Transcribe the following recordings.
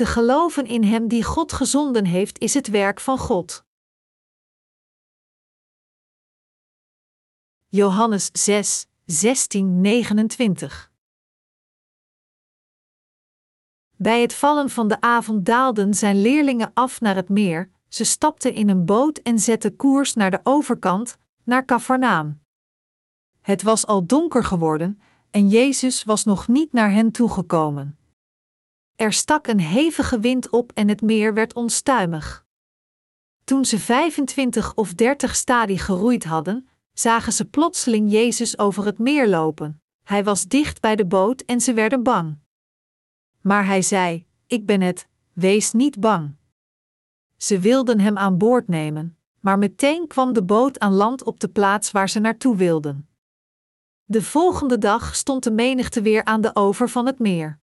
Te geloven in Hem die God gezonden heeft is het werk van God. Johannes 6, 16, 29 Bij het vallen van de avond daalden zijn leerlingen af naar het meer, ze stapten in een boot en zetten koers naar de overkant, naar Cafarnaam. Het was al donker geworden en Jezus was nog niet naar hen toegekomen. Er stak een hevige wind op en het meer werd onstuimig. Toen ze 25 of 30 stadie geroeid hadden, zagen ze plotseling Jezus over het meer lopen. Hij was dicht bij de boot en ze werden bang. Maar hij zei: Ik ben het, wees niet bang. Ze wilden hem aan boord nemen, maar meteen kwam de boot aan land op de plaats waar ze naartoe wilden. De volgende dag stond de menigte weer aan de oever van het meer.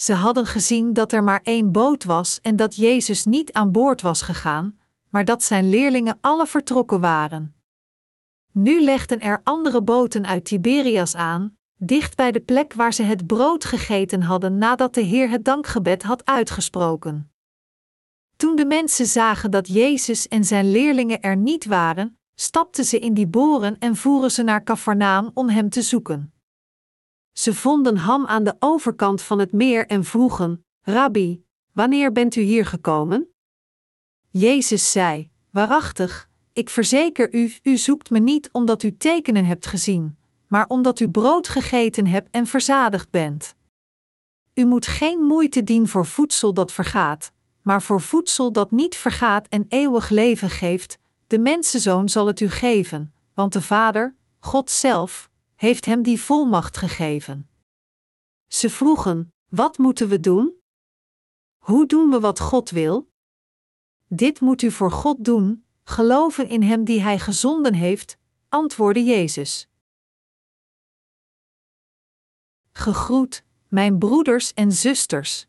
Ze hadden gezien dat er maar één boot was en dat Jezus niet aan boord was gegaan, maar dat zijn leerlingen alle vertrokken waren. Nu legden er andere boten uit Tiberias aan, dicht bij de plek waar ze het brood gegeten hadden nadat de Heer het dankgebed had uitgesproken. Toen de mensen zagen dat Jezus en zijn leerlingen er niet waren, stapten ze in die boren en voeren ze naar Cafarnaam om hem te zoeken. Ze vonden Ham aan de overkant van het meer en vroegen: Rabbi, wanneer bent u hier gekomen? Jezus zei: Waarachtig, ik verzeker u, u zoekt me niet omdat u tekenen hebt gezien, maar omdat u brood gegeten hebt en verzadigd bent. U moet geen moeite dienen voor voedsel dat vergaat, maar voor voedsel dat niet vergaat en eeuwig leven geeft, de mensenzoon zal het u geven, want de Vader, God zelf, heeft hem die volmacht gegeven. Ze vroegen: Wat moeten we doen? Hoe doen we wat God wil? Dit moet u voor God doen, geloven in Hem die Hij gezonden heeft, antwoordde Jezus. Gegroet, mijn broeders en zusters.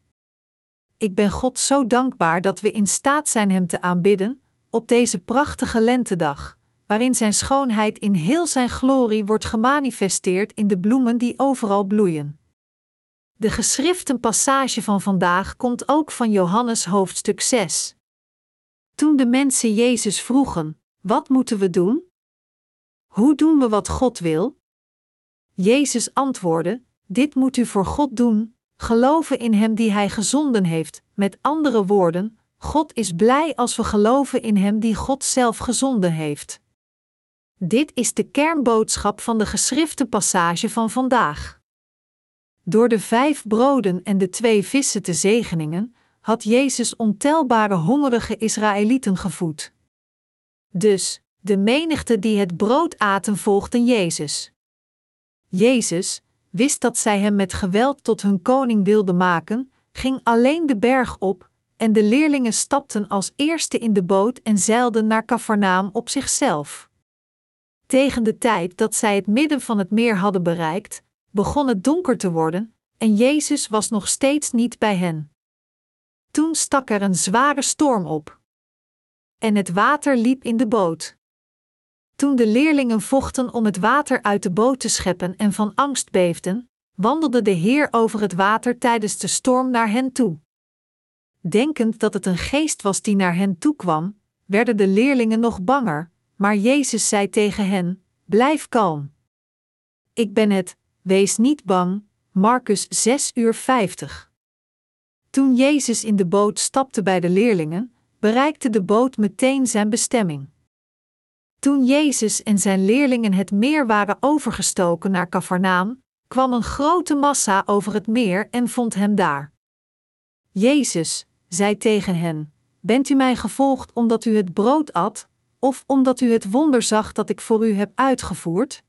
Ik ben God zo dankbaar dat we in staat zijn Hem te aanbidden op deze prachtige lentedag waarin zijn schoonheid in heel zijn glorie wordt gemanifesteerd in de bloemen die overal bloeien. De geschriften passage van vandaag komt ook van Johannes hoofdstuk 6. Toen de mensen Jezus vroegen: Wat moeten we doen? Hoe doen we wat God wil? Jezus antwoordde: Dit moet u voor God doen, geloven in Hem die Hij gezonden heeft. Met andere woorden, God is blij als we geloven in Hem die God zelf gezonden heeft. Dit is de kernboodschap van de geschrifte passage van vandaag. Door de vijf broden en de twee vissen te zegeningen, had Jezus ontelbare hongerige Israëlieten gevoed. Dus, de menigte die het brood aten volgden Jezus. Jezus wist dat zij hem met geweld tot hun koning wilden maken, ging alleen de berg op, en de leerlingen stapten als eerste in de boot en zeilden naar Cafarnaam op zichzelf. Tegen de tijd dat zij het midden van het meer hadden bereikt, begon het donker te worden, en Jezus was nog steeds niet bij hen. Toen stak er een zware storm op. En het water liep in de boot. Toen de leerlingen vochten om het water uit de boot te scheppen en van angst beefden, wandelde de Heer over het water tijdens de storm naar hen toe. Denkend dat het een geest was die naar hen toe kwam, werden de leerlingen nog banger, maar Jezus zei tegen hen: Blijf kalm. Ik ben het, wees niet bang. Marcus 6 uur 50. Toen Jezus in de boot stapte bij de leerlingen, bereikte de boot meteen zijn bestemming. Toen Jezus en zijn leerlingen het meer waren overgestoken naar Cafarnaam, kwam een grote massa over het meer en vond hem daar. Jezus zei tegen hen: Bent u mij gevolgd omdat u het brood at, of omdat u het wonder zag dat ik voor u heb uitgevoerd?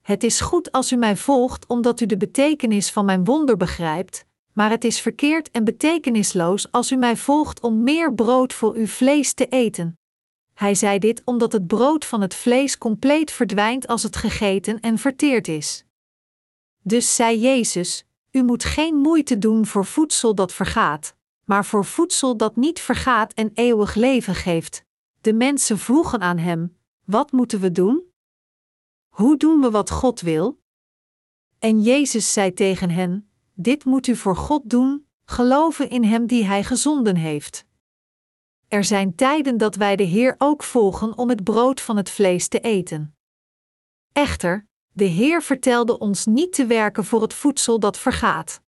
Het is goed als u mij volgt omdat u de betekenis van mijn wonder begrijpt, maar het is verkeerd en betekenisloos als u mij volgt om meer brood voor uw vlees te eten. Hij zei dit omdat het brood van het vlees compleet verdwijnt als het gegeten en verteerd is. Dus zei Jezus: U moet geen moeite doen voor voedsel dat vergaat, maar voor voedsel dat niet vergaat en eeuwig leven geeft, de mensen vroegen aan hem: Wat moeten we doen? Hoe doen we wat God wil? En Jezus zei tegen hen: Dit moet u voor God doen, geloven in Hem die Hij gezonden heeft. Er zijn tijden dat wij de Heer ook volgen om het brood van het vlees te eten. Echter, de Heer vertelde ons niet te werken voor het voedsel dat vergaat.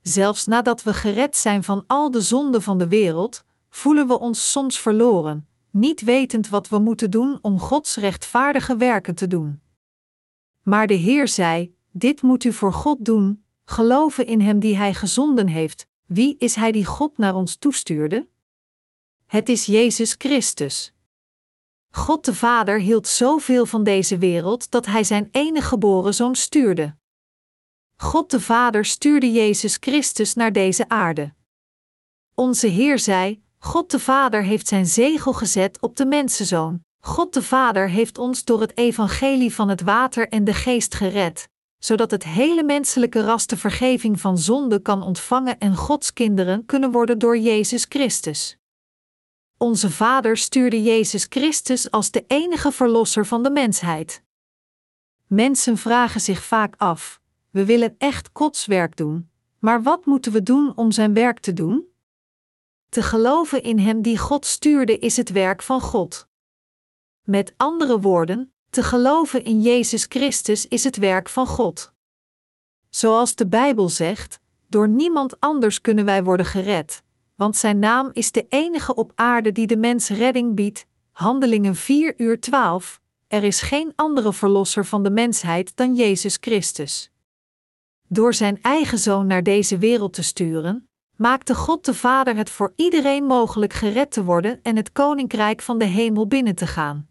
Zelfs nadat we gered zijn van al de zonden van de wereld, voelen we ons soms verloren, niet wetend wat we moeten doen om Gods rechtvaardige werken te doen. Maar de Heer zei: Dit moet u voor God doen, geloven in Hem die Hij gezonden heeft. Wie is Hij die God naar ons toestuurde? Het is Jezus Christus. God de Vader hield zoveel van deze wereld dat Hij Zijn enige geboren zoon stuurde. God de Vader stuurde Jezus Christus naar deze aarde. Onze Heer zei: God de Vader heeft zijn zegel gezet op de mensenzoon. God de Vader heeft ons door het evangelie van het water en de geest gered, zodat het hele menselijke ras de vergeving van zonde kan ontvangen en Gods kinderen kunnen worden door Jezus Christus. Onze Vader stuurde Jezus Christus als de enige verlosser van de mensheid. Mensen vragen zich vaak af: we willen echt Gods werk doen, maar wat moeten we doen om zijn werk te doen? Te geloven in Hem die God stuurde is het werk van God. Met andere woorden, te geloven in Jezus Christus is het werk van God. Zoals de Bijbel zegt, door niemand anders kunnen wij worden gered, want Zijn naam is de enige op aarde die de mens redding biedt. Handelingen 4 uur 12. Er is geen andere verlosser van de mensheid dan Jezus Christus. Door Zijn eigen zoon naar deze wereld te sturen, maakte God de Vader het voor iedereen mogelijk gered te worden en het koninkrijk van de hemel binnen te gaan.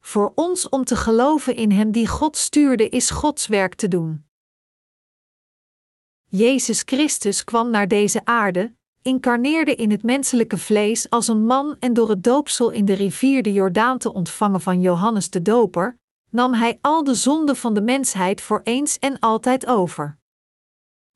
Voor ons om te geloven in Hem die God stuurde is Gods werk te doen. Jezus Christus kwam naar deze aarde, incarneerde in het menselijke vlees als een man en door het doopsel in de rivier de Jordaan te ontvangen van Johannes de Doper, nam hij al de zonden van de mensheid voor eens en altijd over.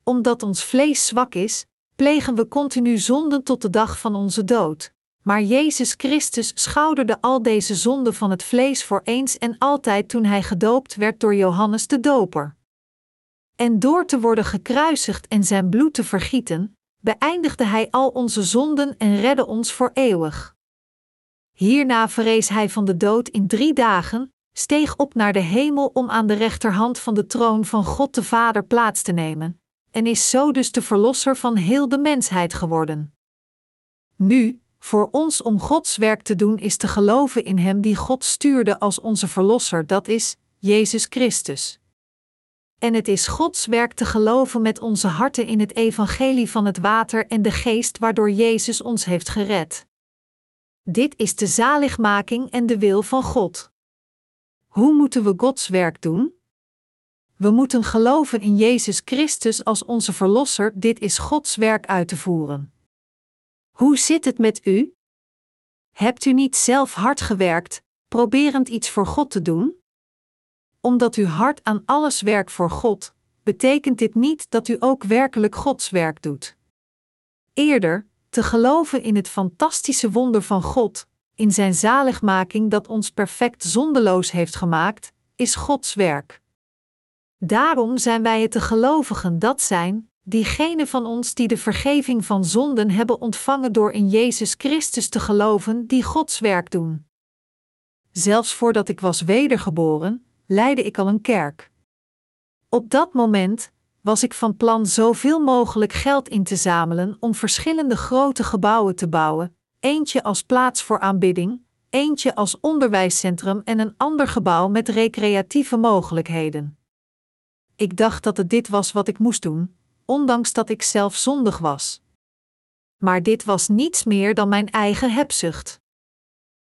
Omdat ons vlees zwak is, plegen we continu zonden tot de dag van onze dood. Maar Jezus Christus schouderde al deze zonden van het vlees voor eens en altijd toen hij gedoopt werd door Johannes de Doper. En door te worden gekruisigd en zijn bloed te vergieten, beëindigde hij al onze zonden en redde ons voor eeuwig. Hierna verrees hij van de dood in drie dagen, steeg op naar de hemel om aan de rechterhand van de troon van God de Vader plaats te nemen, en is zo dus de verlosser van heel de mensheid geworden. Nu, voor ons om Gods werk te doen is te geloven in Hem die God stuurde als onze Verlosser, dat is Jezus Christus. En het is Gods werk te geloven met onze harten in het evangelie van het water en de geest waardoor Jezus ons heeft gered. Dit is de zaligmaking en de wil van God. Hoe moeten we Gods werk doen? We moeten geloven in Jezus Christus als onze Verlosser, dit is Gods werk uit te voeren. Hoe zit het met u? Hebt u niet zelf hard gewerkt, proberend iets voor God te doen? Omdat u hard aan alles werkt voor God, betekent dit niet dat u ook werkelijk Gods werk doet. Eerder, te geloven in het fantastische wonder van God, in zijn zaligmaking dat ons perfect zondeloos heeft gemaakt, is Gods werk. Daarom zijn wij het de gelovigen dat zijn, diegenen van ons die de vergeving van zonden hebben ontvangen door in Jezus Christus te geloven, die Gods werk doen. Zelfs voordat ik was wedergeboren, leidde ik al een kerk. Op dat moment was ik van plan zoveel mogelijk geld in te zamelen om verschillende grote gebouwen te bouwen, eentje als plaats voor aanbidding, eentje als onderwijscentrum en een ander gebouw met recreatieve mogelijkheden. Ik dacht dat het dit was wat ik moest doen, ondanks dat ik zelf zondig was. Maar dit was niets meer dan mijn eigen hebzucht.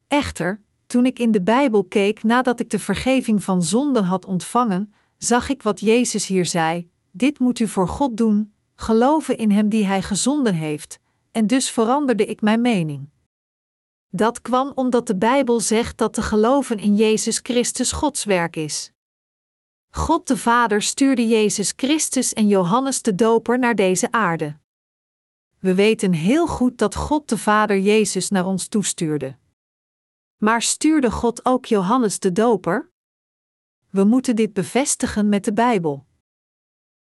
Echter, toen ik in de Bijbel keek nadat ik de vergeving van zonden had ontvangen, zag ik wat Jezus hier zei: Dit moet u voor God doen, geloven in Hem die Hij gezonden heeft, en dus veranderde ik mijn mening. Dat kwam omdat de Bijbel zegt dat te geloven in Jezus Christus Gods werk is. God de Vader stuurde Jezus Christus en Johannes de Doper naar deze aarde. We weten heel goed dat God de Vader Jezus naar ons toestuurde. Maar stuurde God ook Johannes de Doper? We moeten dit bevestigen met de Bijbel.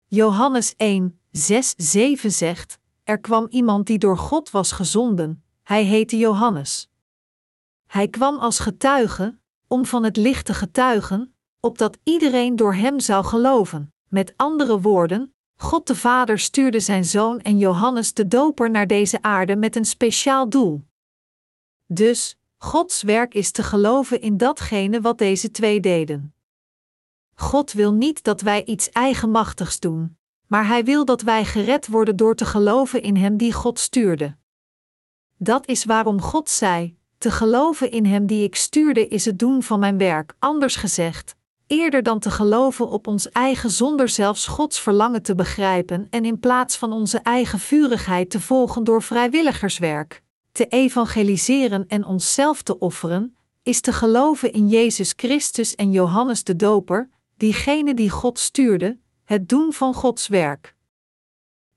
Johannes 1, 6, 7 zegt: Er kwam iemand die door God was gezonden, hij heette Johannes. Hij kwam als getuige, om van het licht te getuigen, opdat iedereen door hem zou geloven. Met andere woorden, God de Vader stuurde zijn zoon en Johannes de Doper naar deze aarde met een speciaal doel. Dus, Gods werk is te geloven in datgene wat deze twee deden. God wil niet dat wij iets eigenmachtigs doen, maar Hij wil dat wij gered worden door te geloven in Hem die God stuurde. Dat is waarom God zei: Te geloven in Hem die ik stuurde is het doen van mijn werk, anders gezegd, eerder dan te geloven op ons eigen zonder zelfs Gods verlangen te begrijpen en in plaats van onze eigen vurigheid te volgen door vrijwilligerswerk, te evangeliseren en onszelf te offeren, is te geloven in Jezus Christus en Johannes de Doper, diegene die God stuurde, het doen van Gods werk.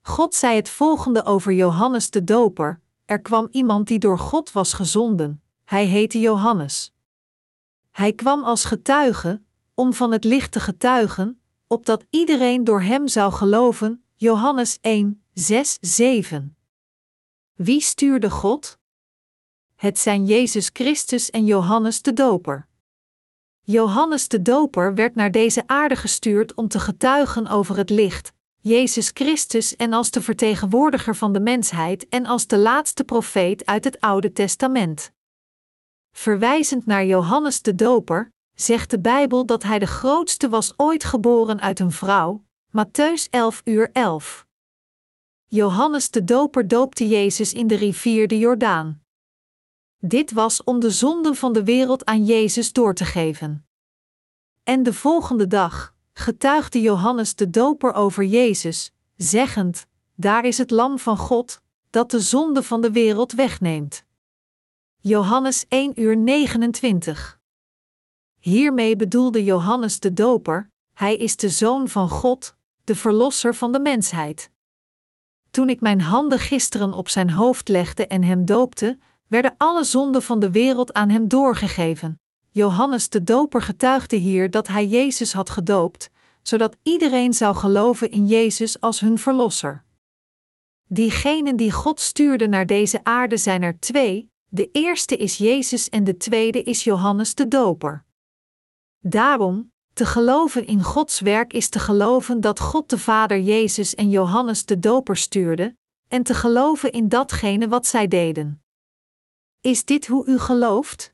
God zei het volgende over Johannes de Doper: Er kwam iemand die door God was gezonden, hij heette Johannes. Hij kwam als getuige, om van het licht te getuigen, opdat iedereen door hem zou geloven. Johannes 1, 6, 7. Wie stuurde God? Het zijn Jezus Christus en Johannes de Doper. Johannes de Doper werd naar deze aarde gestuurd om te getuigen over het licht, Jezus Christus en als de vertegenwoordiger van de mensheid en als de laatste profeet uit het Oude Testament. Verwijzend naar Johannes de Doper, zegt de Bijbel dat hij de grootste was ooit geboren uit een vrouw, Matthäus 11 uur 11. Johannes de Doper doopte Jezus in de rivier de Jordaan. Dit was om de zonden van de wereld aan Jezus door te geven. En de volgende dag getuigde Johannes de Doper over Jezus, zeggend: Daar is het Lam van God, dat de zonde van de wereld wegneemt. Johannes 1 uur 29. Hiermee bedoelde Johannes de Doper: Hij is de Zoon van God, de Verlosser van de mensheid. Toen ik mijn handen gisteren op zijn hoofd legde en hem doopte, werden alle zonden van de wereld aan hem doorgegeven. Johannes de Doper getuigde hier dat hij Jezus had gedoopt, zodat iedereen zou geloven in Jezus als hun verlosser. Diegenen die God stuurde naar deze aarde zijn er twee: de eerste is Jezus en de tweede is Johannes de Doper. Daarom, te geloven in Gods werk is te geloven dat God de Vader Jezus en Johannes de Doper stuurde, en te geloven in datgene wat zij deden. Is dit hoe u gelooft?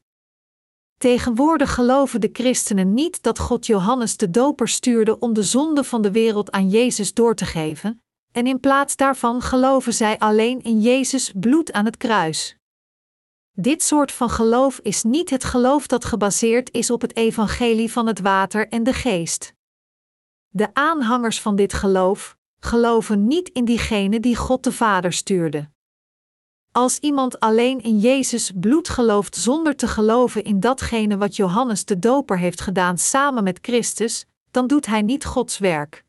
Tegenwoordig geloven de christenen niet dat God Johannes de Doper stuurde om de zonde van de wereld aan Jezus door te geven, en in plaats daarvan geloven zij alleen in Jezus bloed aan het kruis. Dit soort van geloof is niet het geloof dat gebaseerd is op het evangelie van het water en de geest. De aanhangers van dit geloof geloven niet in diegene die God de Vader stuurde. Als iemand alleen in Jezus bloed gelooft zonder te geloven in datgene wat Johannes de Doper heeft gedaan samen met Christus, dan doet hij niet Gods werk.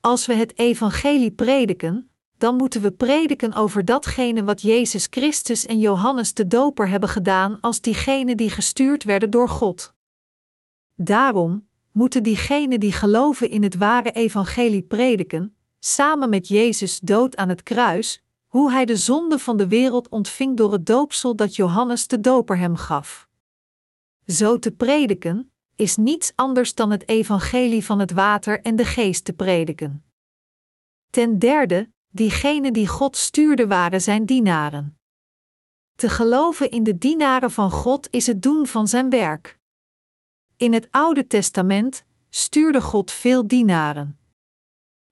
Als we het evangelie prediken, dan moeten we prediken over datgene wat Jezus Christus en Johannes de Doper hebben gedaan als diegenen die gestuurd werden door God. Daarom moeten diegenen die geloven in het ware evangelie prediken, samen met Jezus dood aan het kruis, hoe hij de zonde van de wereld ontving door het doopsel dat Johannes de Doper hem gaf. Zo te prediken is niets anders dan het evangelie van het water en de geest te prediken. Ten derde, diegenen die God stuurde waren zijn dienaren. Te geloven in de dienaren van God is het doen van zijn werk. In het Oude Testament stuurde God veel dienaren.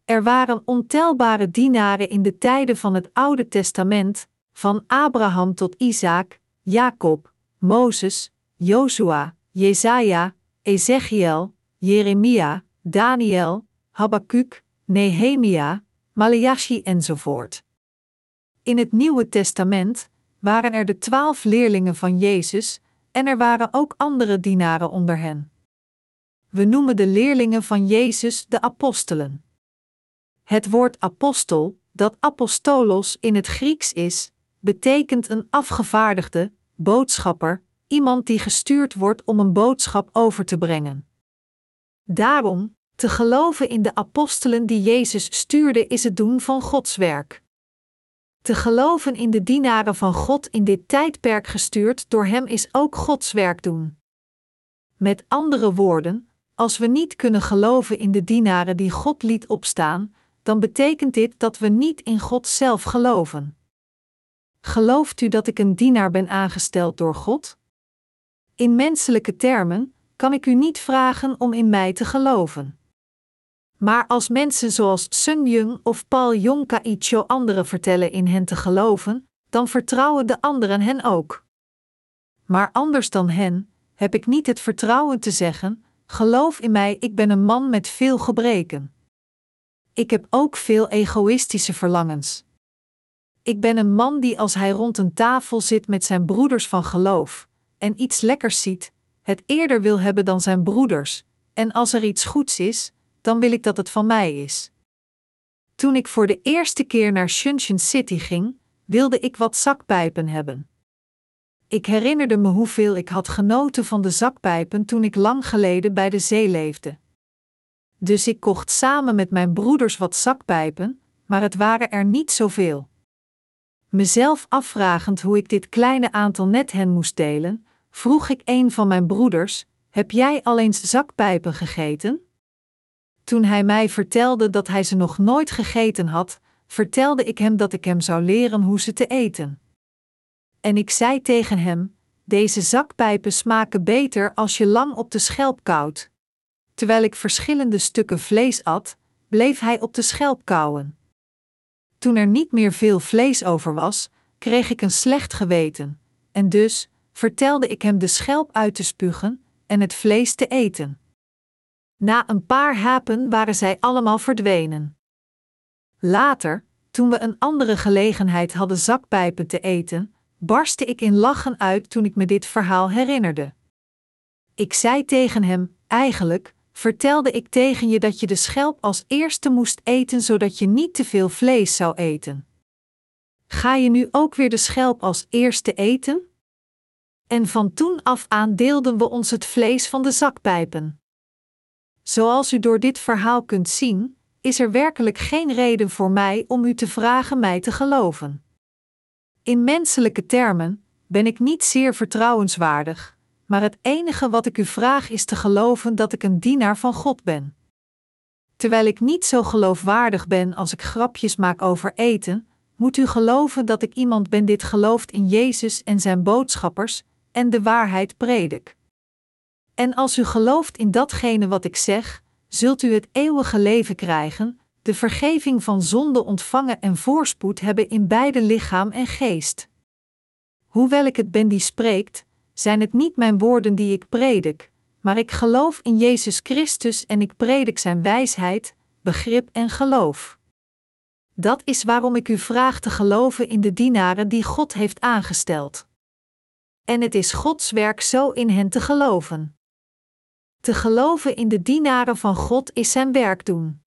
Er waren ontelbare dienaren in de tijden van het Oude Testament, van Abraham tot Isaac, Jacob, Mozes, Jozua, Jesaja, Ezechiel, Jeremia, Daniel, Habakuk, Nehemia, Malachi enzovoort. In het Nieuwe Testament waren er de twaalf leerlingen van Jezus en er waren ook andere dienaren onder hen. We noemen de leerlingen van Jezus de apostelen. Het woord apostel, dat apostolos in het Grieks is, betekent een afgevaardigde, boodschapper, iemand die gestuurd wordt om een boodschap over te brengen. Daarom, Te geloven in de apostelen die Jezus stuurde is het doen van Gods werk. Te geloven in de dienaren van God in dit tijdperk gestuurd door Hem is ook Gods werk doen. Met andere woorden, als we niet kunnen geloven in de dienaren die God liet opstaan, dan betekent dit dat we niet in God zelf geloven. Gelooft u dat ik een dienaar ben aangesteld door God? In menselijke termen kan ik u niet vragen om in mij te geloven. Maar als mensen zoals Sun Jung of Paul Yongka-icho anderen vertellen in hen te geloven, dan vertrouwen de anderen hen ook. Maar anders dan hen, heb ik niet het vertrouwen te zeggen: geloof in mij, ik ben een man met veel gebreken. Ik heb ook veel egoïstische verlangens. Ik ben een man die als hij rond een tafel zit met zijn broeders van geloof en iets lekkers ziet, het eerder wil hebben dan zijn broeders, en als er iets goeds is, dan wil ik dat het van mij is. Toen ik voor de eerste keer naar Shunshin City ging, wilde ik wat zakpijpen hebben. Ik herinnerde me hoeveel ik had genoten van de zakpijpen toen ik lang geleden bij de zee leefde. Dus ik kocht samen met mijn broeders wat zakpijpen, maar het waren er niet zoveel. Mezelf afvragend hoe ik dit kleine aantal net hen moest delen, vroeg ik een van mijn broeders: Heb jij al eens zakpijpen gegeten? Toen hij mij vertelde dat hij ze nog nooit gegeten had, vertelde ik hem dat ik hem zou leren hoe ze te eten. En ik zei tegen hem: Deze zakpijpen smaken beter als je lang op de schelp koudt. Terwijl ik verschillende stukken vlees at, bleef hij op de schelp kauwen. Toen er niet meer veel vlees over was, kreeg ik een slecht geweten, en dus vertelde ik hem de schelp uit te spugen en het vlees te eten. Na een paar hapen waren zij allemaal verdwenen. Later, toen we een andere gelegenheid hadden zakpijpen te eten, barstte ik in lachen uit toen ik me dit verhaal herinnerde. Ik zei tegen hem: Eigenlijk vertelde ik tegen je dat je de schelp als eerste moest eten zodat je niet te veel vlees zou eten. Ga je nu ook weer de schelp als eerste eten? En van toen af aan deelden we ons het vlees van de zakpijpen. Zoals u door dit verhaal kunt zien, is er werkelijk geen reden voor mij om u te vragen mij te geloven. In menselijke termen ben ik niet zeer vertrouwenswaardig, maar het enige wat ik u vraag is te geloven dat ik een dienaar van God ben. Terwijl ik niet zo geloofwaardig ben als ik grapjes maak over eten, moet u geloven dat ik iemand ben dit gelooft in Jezus en zijn boodschappers en de waarheid predik. En als u gelooft in datgene wat ik zeg, zult u het eeuwige leven krijgen, de vergeving van zonde ontvangen en voorspoed hebben in beide lichaam en geest. Hoewel ik het ben die spreekt, zijn het niet mijn woorden die ik predik, maar ik geloof in Jezus Christus en ik predik Zijn wijsheid, begrip en geloof. Dat is waarom ik u vraag te geloven in de dienaren die God heeft aangesteld. En het is Gods werk zo in hen te geloven. Te geloven in de dienaren van God is zijn werk doen.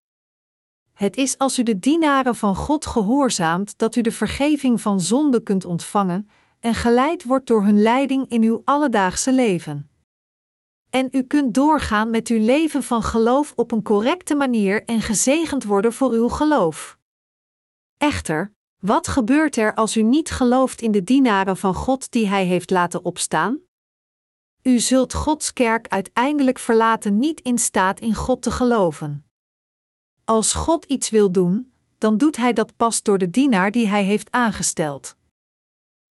Het is als u de dienaren van God gehoorzaamt dat u de vergeving van zonde kunt ontvangen en geleid wordt door hun leiding in uw alledaagse leven. En u kunt doorgaan met uw leven van geloof op een correcte manier en gezegend worden voor uw geloof. Echter, wat gebeurt er als u niet gelooft in de dienaren van God die Hij heeft laten opstaan? U zult Gods kerk uiteindelijk verlaten niet in staat in God te geloven. Als God iets wil doen, dan doet Hij dat pas door de dienaar die Hij heeft aangesteld.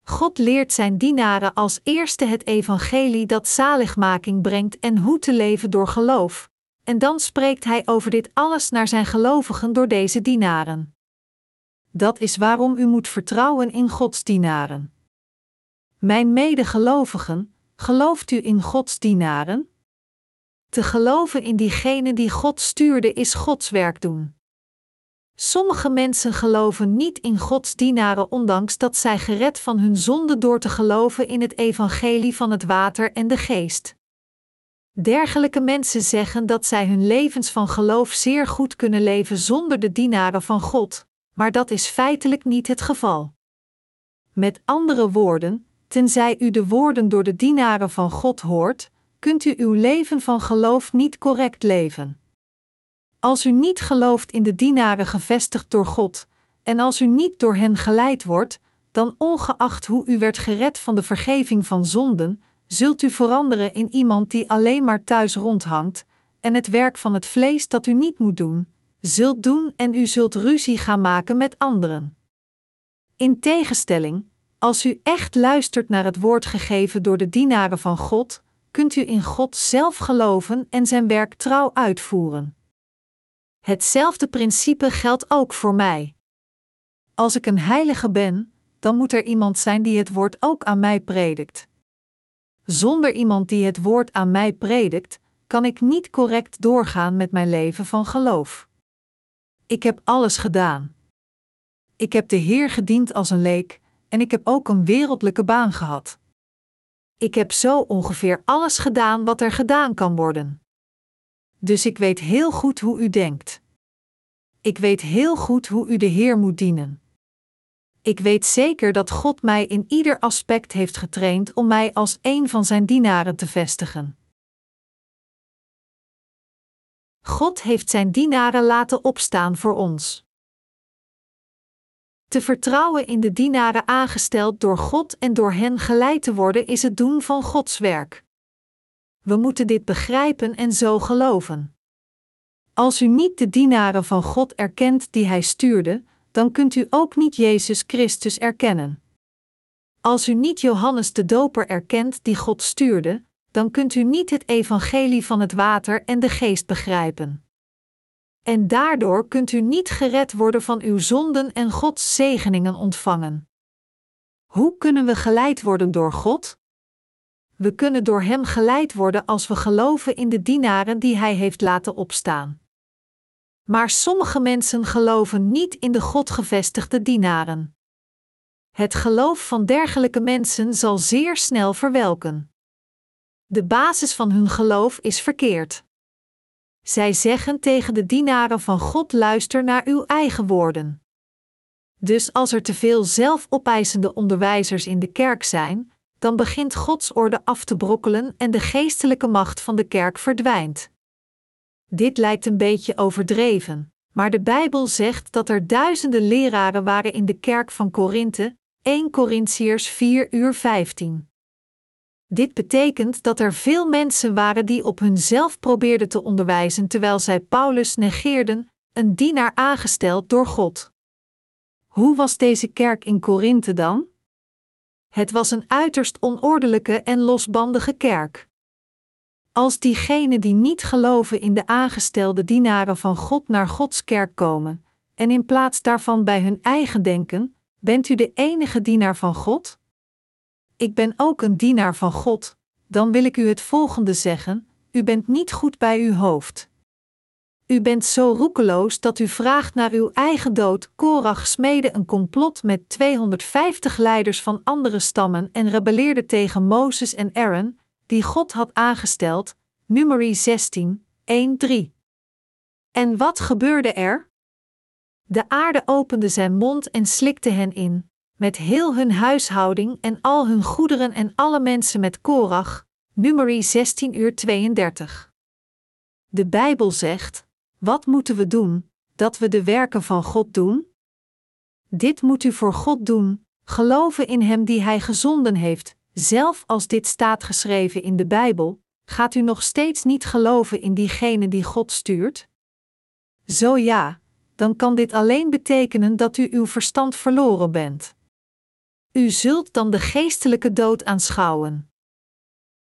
God leert zijn dienaren als eerste het evangelie dat zaligmaking brengt en hoe te leven door geloof, en dan spreekt Hij over dit alles naar zijn gelovigen door deze dienaren. Dat is waarom u moet vertrouwen in Gods dienaren. Mijn medegelovigen, Gelooft u in Gods dienaren? Te geloven in diegene die God stuurde is Gods werk doen. Sommige mensen geloven niet in Gods dienaren, ondanks dat zij gered van hun zonde door te geloven in het evangelie van het water en de geest. Dergelijke mensen zeggen dat zij hun levens van geloof zeer goed kunnen leven zonder de dienaren van God, maar dat is feitelijk niet het geval. Met andere woorden, Tenzij u de woorden door de dienaren van God hoort, kunt u uw leven van geloof niet correct leven. Als u niet gelooft in de dienaren gevestigd door God, en als u niet door hen geleid wordt, dan ongeacht hoe u werd gered van de vergeving van zonden, zult u veranderen in iemand die alleen maar thuis rondhangt, en het werk van het vlees dat u niet moet doen, zult doen en u zult ruzie gaan maken met anderen. In tegenstelling, als u echt luistert naar het woord gegeven door de dienaren van God, kunt u in God zelf geloven en zijn werk trouw uitvoeren. Hetzelfde principe geldt ook voor mij. Als ik een heilige ben, dan moet er iemand zijn die het woord ook aan mij predikt. Zonder iemand die het woord aan mij predikt, kan ik niet correct doorgaan met mijn leven van geloof. Ik heb alles gedaan. Ik heb de Heer gediend als een leek, en ik heb ook een wereldlijke baan gehad. Ik heb zo ongeveer alles gedaan wat er gedaan kan worden. Dus ik weet heel goed hoe u denkt. Ik weet heel goed hoe u de Heer moet dienen. Ik weet zeker dat God mij in ieder aspect heeft getraind om mij als een van zijn dienaren te vestigen. God heeft zijn dienaren laten opstaan voor ons. Te vertrouwen in de dienaren aangesteld door God en door hen geleid te worden is het doen van Gods werk. We moeten dit begrijpen en zo geloven. Als u niet de dienaren van God erkent die Hij stuurde, dan kunt u ook niet Jezus Christus erkennen. Als u niet Johannes de Doper erkent die God stuurde, dan kunt u niet het evangelie van het water en de geest begrijpen. En daardoor kunt u niet gered worden van uw zonden en Gods zegeningen ontvangen. Hoe kunnen we geleid worden door God? We kunnen door Hem geleid worden als we geloven in de dienaren die Hij heeft laten opstaan. Maar sommige mensen geloven niet in de Godgevestigde dienaren. Het geloof van dergelijke mensen zal zeer snel verwelken. De basis van hun geloof is verkeerd. Zij zeggen tegen de dienaren van God: luister naar uw eigen woorden. Dus als er te veel zelfopeisende onderwijzers in de kerk zijn, dan begint Gods orde af te brokkelen en de geestelijke macht van de kerk verdwijnt. Dit lijkt een beetje overdreven, maar de Bijbel zegt dat er duizenden leraren waren in de kerk van Korinthe, 1 Corinthiërs 4 uur 15. Dit betekent dat er veel mensen waren die op hunzelf probeerden te onderwijzen terwijl zij Paulus negeerden, een dienaar aangesteld door God. Hoe was deze kerk in Korinthe dan? Het was een uiterst onordelijke en losbandige kerk. Als diegenen die niet geloven in de aangestelde dienaren van God naar Gods kerk komen, en in plaats daarvan bij hun eigen denken, bent u de enige dienaar van God? Ik ben ook een dienaar van God, dan wil ik u het volgende zeggen: U bent niet goed bij uw hoofd. U bent zo roekeloos dat u vraagt naar uw eigen dood. Korach smede een complot met 250 leiders van andere stammen en rebelleerde tegen Mozes en Aaron, die God had aangesteld, Numeri 16, 1-3. En wat gebeurde er? De aarde opende zijn mond en slikte hen in, met heel hun huishouding en al hun goederen en alle mensen met Korach, Numeri 16 uur 32. De Bijbel zegt: Wat moeten we doen, dat we de werken van God doen? Dit moet u voor God doen, geloven in Hem die Hij gezonden heeft, zelf als dit staat geschreven in de Bijbel, gaat u nog steeds niet geloven in diegene die God stuurt? Zo ja, dan kan dit alleen betekenen dat u uw verstand verloren bent. U zult dan de geestelijke dood aanschouwen.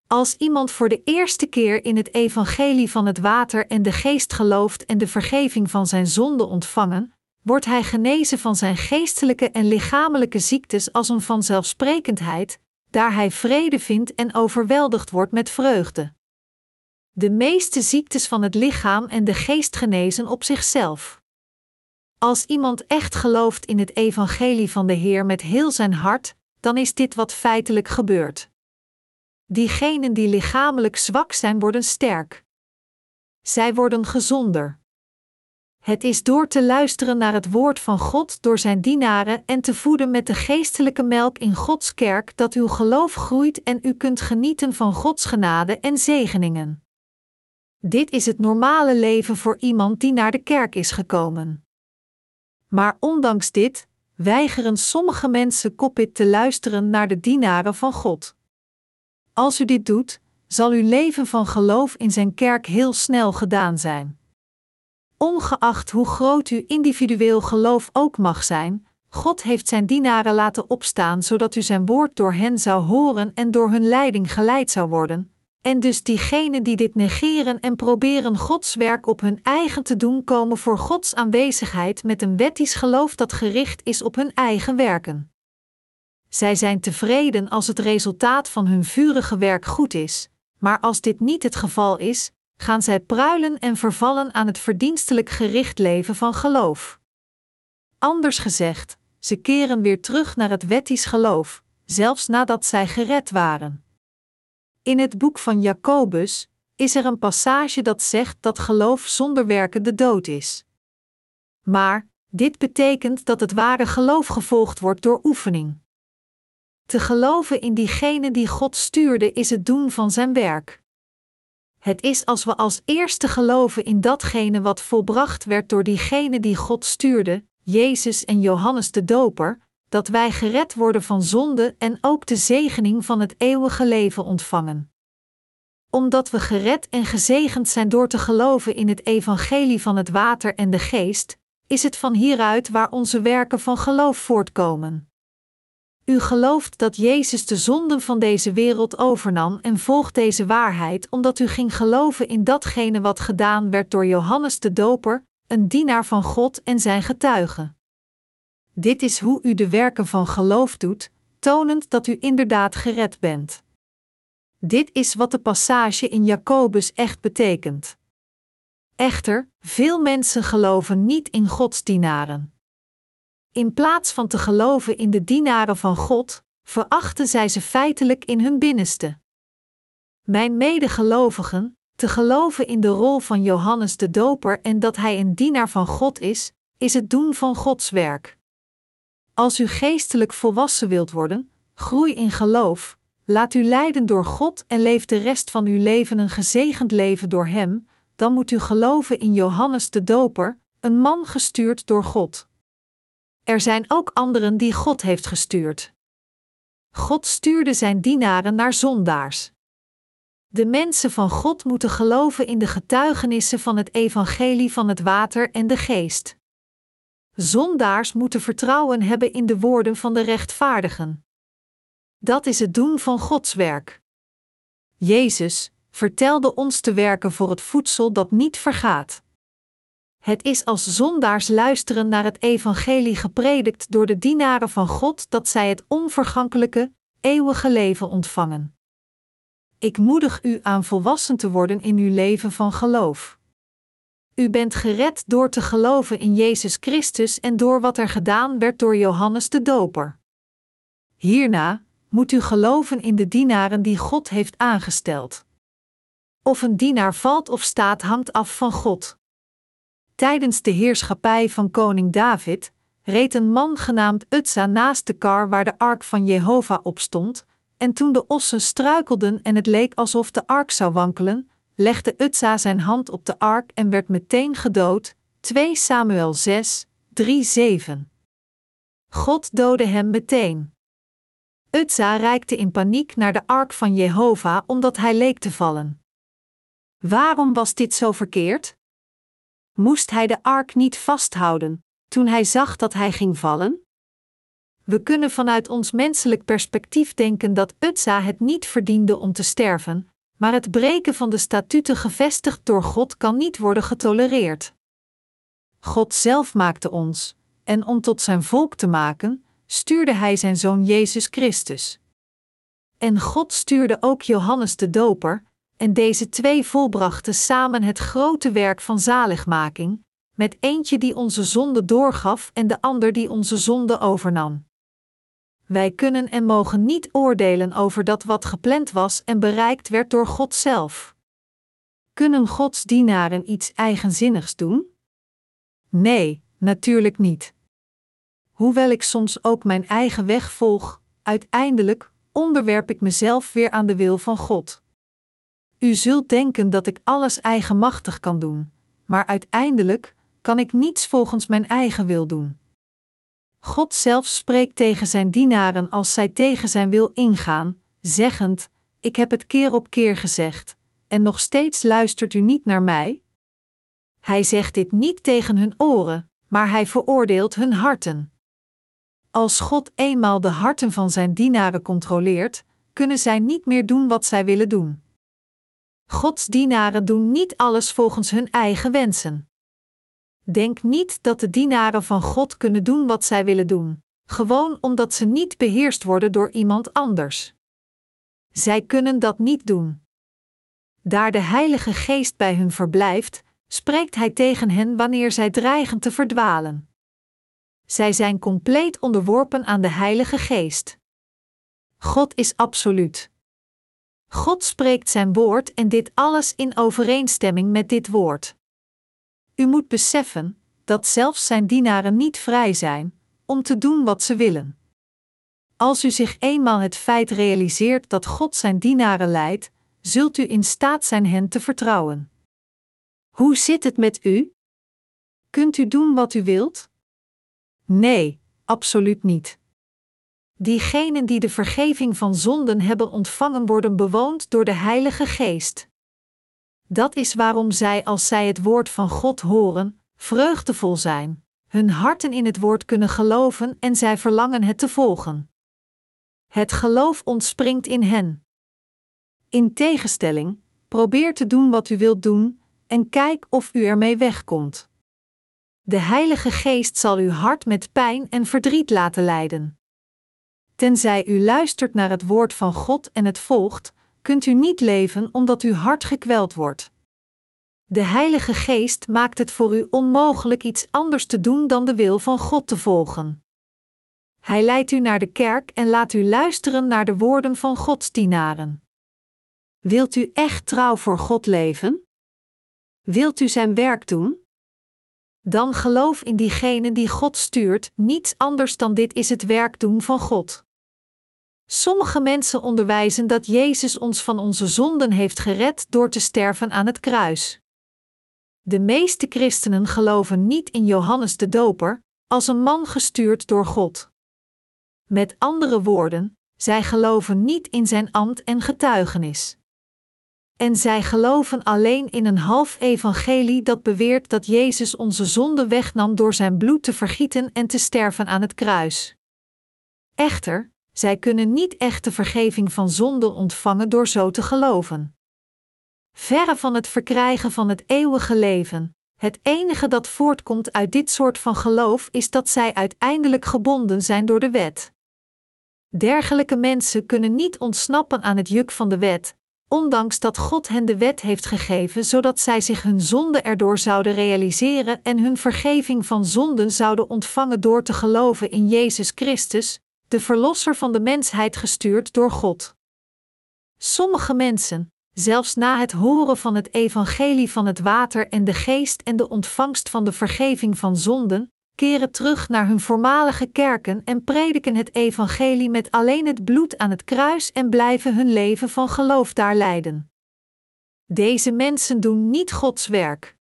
Als iemand voor de eerste keer in het evangelie van het water en de geest gelooft en de vergeving van zijn zonde ontvangen, wordt hij genezen van zijn geestelijke en lichamelijke ziektes als een vanzelfsprekendheid, daar hij vrede vindt en overweldigd wordt met vreugde. De meeste ziektes van het lichaam en de geest genezen op zichzelf. Als iemand echt gelooft in het evangelie van de Heer met heel zijn hart, dan is dit wat feitelijk gebeurt. Diegenen die lichamelijk zwak zijn, worden sterk. Zij worden gezonder. Het is door te luisteren naar het woord van God door zijn dienaren en te voeden met de geestelijke melk in Gods kerk dat uw geloof groeit en u kunt genieten van Gods genade en zegeningen. Dit is het normale leven voor iemand die naar de kerk is gekomen. Maar ondanks dit weigeren sommige mensen koppit te luisteren naar de dienaren van God. Als u dit doet, zal uw leven van geloof in zijn kerk heel snel gedaan zijn. Ongeacht hoe groot uw individueel geloof ook mag zijn, God heeft zijn dienaren laten opstaan zodat u zijn woord door hen zou horen en door hun leiding geleid zou worden. En dus diegenen die dit negeren en proberen Gods werk op hun eigen te doen, komen voor Gods aanwezigheid met een wettisch geloof dat gericht is op hun eigen werken. Zij zijn tevreden als het resultaat van hun vurige werk goed is, maar als dit niet het geval is, gaan zij pruilen en vervallen aan het verdienstelijk gericht leven van geloof. Anders gezegd, ze keren weer terug naar het wettisch geloof, zelfs nadat zij gered waren. In het boek van Jacobus is er een passage dat zegt dat geloof zonder werken de dood is. Maar dit betekent dat het ware geloof gevolgd wordt door oefening. Te geloven in diegene die God stuurde is het doen van zijn werk. Het is als we als eerste geloven in datgene wat volbracht werd door diegene die God stuurde, Jezus en Johannes de Doper, dat wij gered worden van zonde en ook de zegening van het eeuwige leven ontvangen. Omdat we gered en gezegend zijn door te geloven in het evangelie van het water en de geest, is het van hieruit waar onze werken van geloof voortkomen. U gelooft dat Jezus de zonden van deze wereld overnam en volgt deze waarheid omdat u ging geloven in datgene wat gedaan werd door Johannes de Doper, een dienaar van God en zijn getuige. Dit is hoe u de werken van geloof doet, tonend dat u inderdaad gered bent. Dit is wat de passage in Jacobus echt betekent. Echter, veel mensen geloven niet in Gods dienaren. In plaats van te geloven in de dienaren van God, verachten zij ze feitelijk in hun binnenste. Mijn medegelovigen, te geloven in de rol van Johannes de Doper en dat hij een dienaar van God is, is het doen van Gods werk. Als u geestelijk volwassen wilt worden, groei in geloof, laat u leiden door God en leef de rest van uw leven een gezegend leven door Hem, dan moet u geloven in Johannes de Doper, een man gestuurd door God. Er zijn ook anderen die God heeft gestuurd. God stuurde zijn dienaren naar zondaars. De mensen van God moeten geloven in de getuigenissen van het evangelie van het water en de geest. Zondaars moeten vertrouwen hebben in de woorden van de rechtvaardigen. Dat is het doen van Gods werk. Jezus vertelde ons te werken voor het voedsel dat niet vergaat. Het is als zondaars luisteren naar het evangelie gepredikt door de dienaren van God dat zij het onvergankelijke, eeuwige leven ontvangen. Ik moedig u aan volwassen te worden in uw leven van geloof. U bent gered door te geloven in Jezus Christus en door wat er gedaan werd door Johannes de Doper. Hierna moet u geloven in de dienaren die God heeft aangesteld. Of een dienaar valt of staat hangt af van God. Tijdens de heerschappij van koning David reed een man genaamd Utsa naast de kar waar de ark van Jehovah op stond, en toen de ossen struikelden en het leek alsof de ark zou wankelen, legde Utsa zijn hand op de ark en werd meteen gedood. 2 Samuel 6, 3, 7. God doodde hem meteen. Utsa reikte in paniek naar de ark van Jehovah omdat hij leek te vallen. Waarom was dit zo verkeerd? Moest hij de ark niet vasthouden toen hij zag dat hij ging vallen? We kunnen vanuit ons menselijk perspectief denken dat Utsa het niet verdiende om te sterven, maar het breken van de statuten gevestigd door God kan niet worden getolereerd. God zelf maakte ons, en om tot zijn volk te maken, stuurde hij zijn zoon Jezus Christus. En God stuurde ook Johannes de Doper, en deze twee volbrachten samen het grote werk van zaligmaking, met eentje die onze zonde doorgaf en de ander die onze zonde overnam. Wij kunnen en mogen niet oordelen over dat wat gepland was en bereikt werd door God zelf. Kunnen Gods dienaren iets eigenzinnigs doen? Nee, natuurlijk niet. Hoewel ik soms ook mijn eigen weg volg, uiteindelijk onderwerp ik mezelf weer aan de wil van God. U zult denken dat ik alles eigenmachtig kan doen, maar uiteindelijk kan ik niets volgens mijn eigen wil doen. God zelf spreekt tegen zijn dienaren als zij tegen zijn wil ingaan, zeggend: Ik heb het keer op keer gezegd, en nog steeds luistert u niet naar mij? Hij zegt dit niet tegen hun oren, maar hij veroordeelt hun harten. Als God eenmaal de harten van zijn dienaren controleert, kunnen zij niet meer doen wat zij willen doen. Gods dienaren doen niet alles volgens hun eigen wensen. Denk niet dat de dienaren van God kunnen doen wat zij willen doen, gewoon omdat ze niet beheerst worden door iemand anders. Zij kunnen dat niet doen. Daar de Heilige Geest bij hun verblijft, spreekt Hij tegen hen wanneer zij dreigen te verdwalen. Zij zijn compleet onderworpen aan de Heilige Geest. God is absoluut. God spreekt zijn woord en dit alles in overeenstemming met dit woord. U moet beseffen dat zelfs zijn dienaren niet vrij zijn om te doen wat ze willen. Als u zich eenmaal het feit realiseert dat God zijn dienaren leidt, zult u in staat zijn hen te vertrouwen. Hoe zit het met u? Kunt u doen wat u wilt? Nee, absoluut niet. Diegenen die de vergeving van zonden hebben ontvangen, worden bewoond door de Heilige Geest. Dat is waarom zij, als zij het woord van God horen, vreugdevol zijn, hun harten in het woord kunnen geloven en zij verlangen het te volgen. Het geloof ontspringt in hen. In tegenstelling, probeer te doen wat u wilt doen en kijk of u ermee wegkomt. De Heilige Geest zal uw hart met pijn en verdriet laten lijden. Tenzij u luistert naar het woord van God en het volgt, kunt u niet leven omdat uw hart gekweld wordt. De Heilige Geest maakt het voor u onmogelijk iets anders te doen dan de wil van God te volgen. Hij leidt u naar de kerk en laat u luisteren naar de woorden van Gods dienaren. Wilt u echt trouw voor God leven? Wilt u zijn werk doen? Dan geloof in diegene die God stuurt, niets anders dan dit is het werk doen van God. Sommige mensen onderwijzen dat Jezus ons van onze zonden heeft gered door te sterven aan het kruis. De meeste christenen geloven niet in Johannes de Doper, als een man gestuurd door God. Met andere woorden, zij geloven niet in zijn ambt en getuigenis. En zij geloven alleen in een half evangelie dat beweert dat Jezus onze zonde wegnam door zijn bloed te vergieten en te sterven aan het kruis. Echter, zij kunnen niet echte vergeving van zonde ontvangen door zo te geloven. Verre van het verkrijgen van het eeuwige leven, het enige dat voortkomt uit dit soort van geloof is dat zij uiteindelijk gebonden zijn door de wet. Dergelijke mensen kunnen niet ontsnappen aan het juk van de wet, ondanks dat God hen de wet heeft gegeven zodat zij zich hun zonde erdoor zouden realiseren en hun vergeving van zonden zouden ontvangen door te geloven in Jezus Christus, de Verlosser van de mensheid gestuurd door God. Sommige mensen, zelfs na het horen van het evangelie van het water en de geest en de ontvangst van de vergeving van zonden, keren terug naar hun voormalige kerken en prediken het evangelie met alleen het bloed aan het kruis en blijven hun leven van geloof daar leiden. Deze mensen doen niet Gods werk.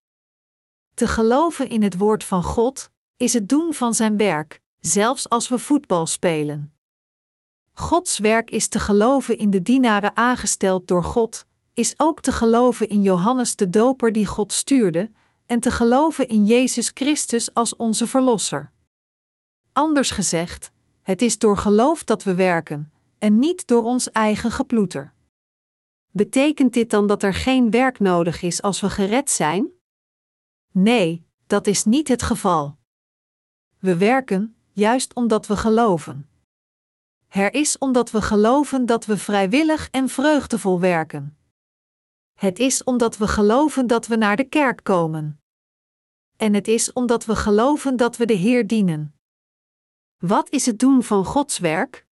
Te geloven in het woord van God is het doen van zijn werk, zelfs als we voetbal spelen. Gods werk is te geloven in de dienaren aangesteld door God, is ook te geloven in Johannes de Doper die God stuurde, en te geloven in Jezus Christus als onze Verlosser. Anders gezegd, het is door geloof dat we werken, en niet door ons eigen geploeter. Betekent dit dan dat er geen werk nodig is als we gered zijn? Nee, dat is niet het geval. We werken, juist omdat we geloven. Er is omdat we geloven dat we vrijwillig en vreugdevol werken. Het is omdat we geloven dat we naar de kerk komen. En het is omdat we geloven dat we de Heer dienen. Wat is het doen van Gods werk?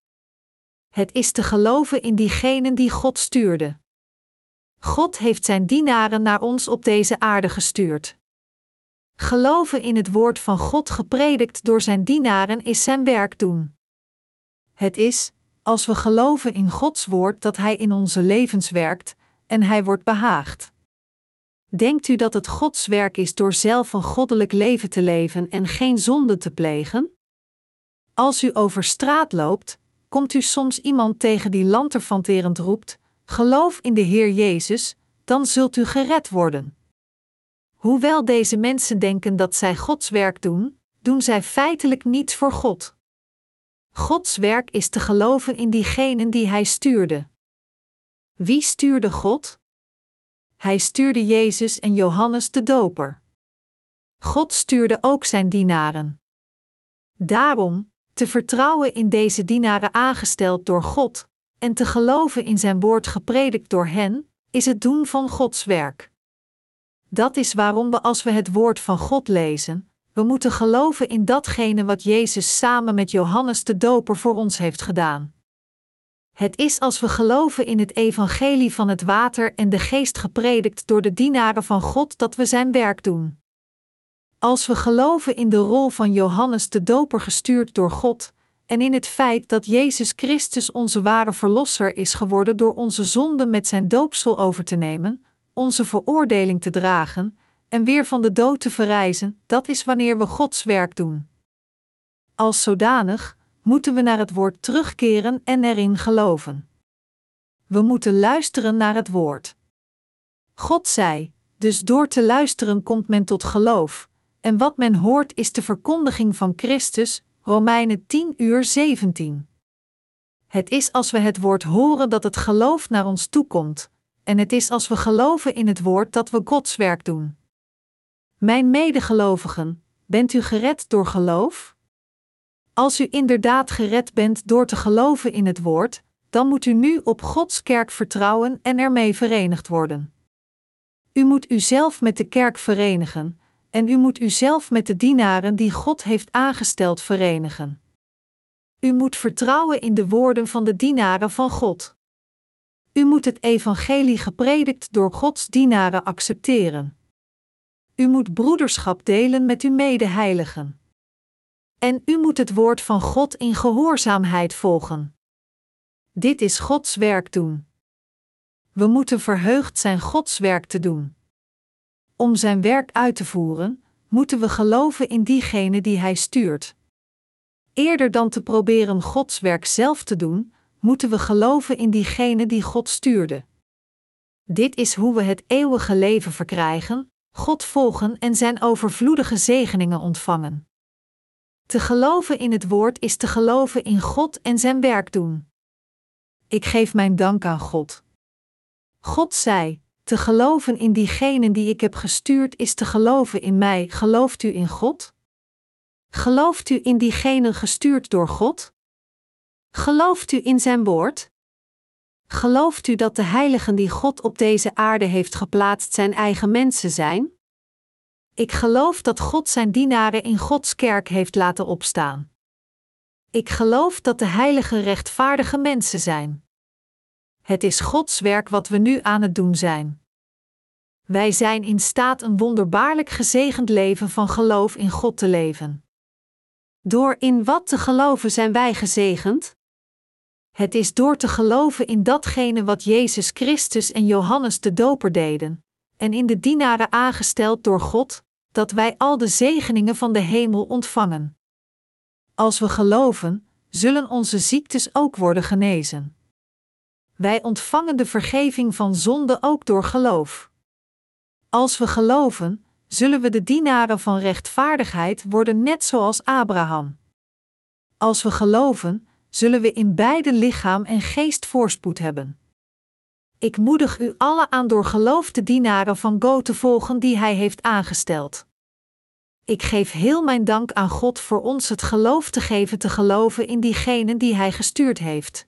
Het is te geloven in diegenen die God stuurde. God heeft zijn dienaren naar ons op deze aarde gestuurd. Geloven in het woord van God gepredikt door zijn dienaren is zijn werk doen. Het is, als we geloven in Gods woord dat Hij in onze levens werkt, en Hij wordt behaagd. Denkt u dat het Gods werk is door zelf een goddelijk leven te leven en geen zonde te plegen? Als u over straat loopt, komt u soms iemand tegen die lanterfanterend roept: Geloof in de Heer Jezus, dan zult u gered worden. Hoewel deze mensen denken dat zij Gods werk doen, doen zij feitelijk niets voor God. Gods werk is te geloven in diegenen die Hij stuurde. Wie stuurde God? Hij stuurde Jezus en Johannes de Doper. God stuurde ook zijn dienaren. Daarom, te vertrouwen in deze dienaren aangesteld door God, en te geloven in zijn woord gepredikt door hen, is het doen van Gods werk. Dat is waarom we als we het woord van God lezen, we moeten geloven in datgene wat Jezus samen met Johannes de Doper voor ons heeft gedaan. Het is als we geloven in het evangelie van het water en de geest gepredikt door de dienaren van God dat we zijn werk doen. Als we geloven in de rol van Johannes de Doper gestuurd door God, en in het feit dat Jezus Christus onze ware Verlosser is geworden door onze zonden met zijn doopsel over te nemen, onze veroordeling te dragen en weer van de dood te verrijzen, dat is wanneer we Gods werk doen. Als zodanig moeten we naar het woord terugkeren en erin geloven. We moeten luisteren naar het woord. God zei: Dus door te luisteren komt men tot geloof, en wat men hoort is de verkondiging van Christus, Romeinen 10 uur 17. Het is als we het woord horen dat het geloof naar ons toekomt, en het is als we geloven in het woord dat we Gods werk doen. Mijn medegelovigen, bent u gered door geloof? Als u inderdaad gered bent door te geloven in het woord, dan moet u nu op Gods kerk vertrouwen en ermee verenigd worden. U moet uzelf met de kerk verenigen, en u moet uzelf met de dienaren die God heeft aangesteld verenigen. U moet vertrouwen in de woorden van de dienaren van God. U moet het evangelie gepredikt door Gods dienaren accepteren. U moet broederschap delen met uw medeheiligen. En u moet het woord van God in gehoorzaamheid volgen. Dit is Gods werk doen. We moeten verheugd zijn Gods werk te doen. Om zijn werk uit te voeren, moeten we geloven in diegene die hij stuurt. Eerder dan te proberen Gods werk zelf te doen, moeten we geloven in diegene die God stuurde. Dit is hoe we het eeuwige leven verkrijgen, God volgen en zijn overvloedige zegeningen ontvangen. Te geloven in het woord is te geloven in God en zijn werk doen. Ik geef mijn dank aan God. God zei: Te geloven in diegenen die ik heb gestuurd is te geloven in mij. Gelooft u in God? Gelooft u in diegenen gestuurd door God? Gelooft u in zijn woord? Gelooft u dat de heiligen die God op deze aarde heeft geplaatst zijn eigen mensen zijn? Ik geloof dat God zijn dienaren in Gods kerk heeft laten opstaan. Ik geloof dat de heiligen rechtvaardige mensen zijn. Het is Gods werk wat we nu aan het doen zijn. Wij zijn in staat een wonderbaarlijk gezegend leven van geloof in God te leven. Door in wat te geloven zijn wij gezegend? Het is door te geloven in datgene wat Jezus Christus en Johannes de Doper deden, en in de dienaren aangesteld door God, dat wij al de zegeningen van de hemel ontvangen. Als we geloven, zullen onze ziektes ook worden genezen. Wij ontvangen de vergeving van zonde ook door geloof. Als we geloven, zullen we de dienaren van rechtvaardigheid worden net zoals Abraham. Als we geloven, zullen we in beide lichaam en geest voorspoed hebben. Ik moedig u alle aan door geloof de dienaren van God te volgen die Hij heeft aangesteld. Ik geef heel mijn dank aan God voor ons het geloof te geven te geloven in diegenen die Hij gestuurd heeft.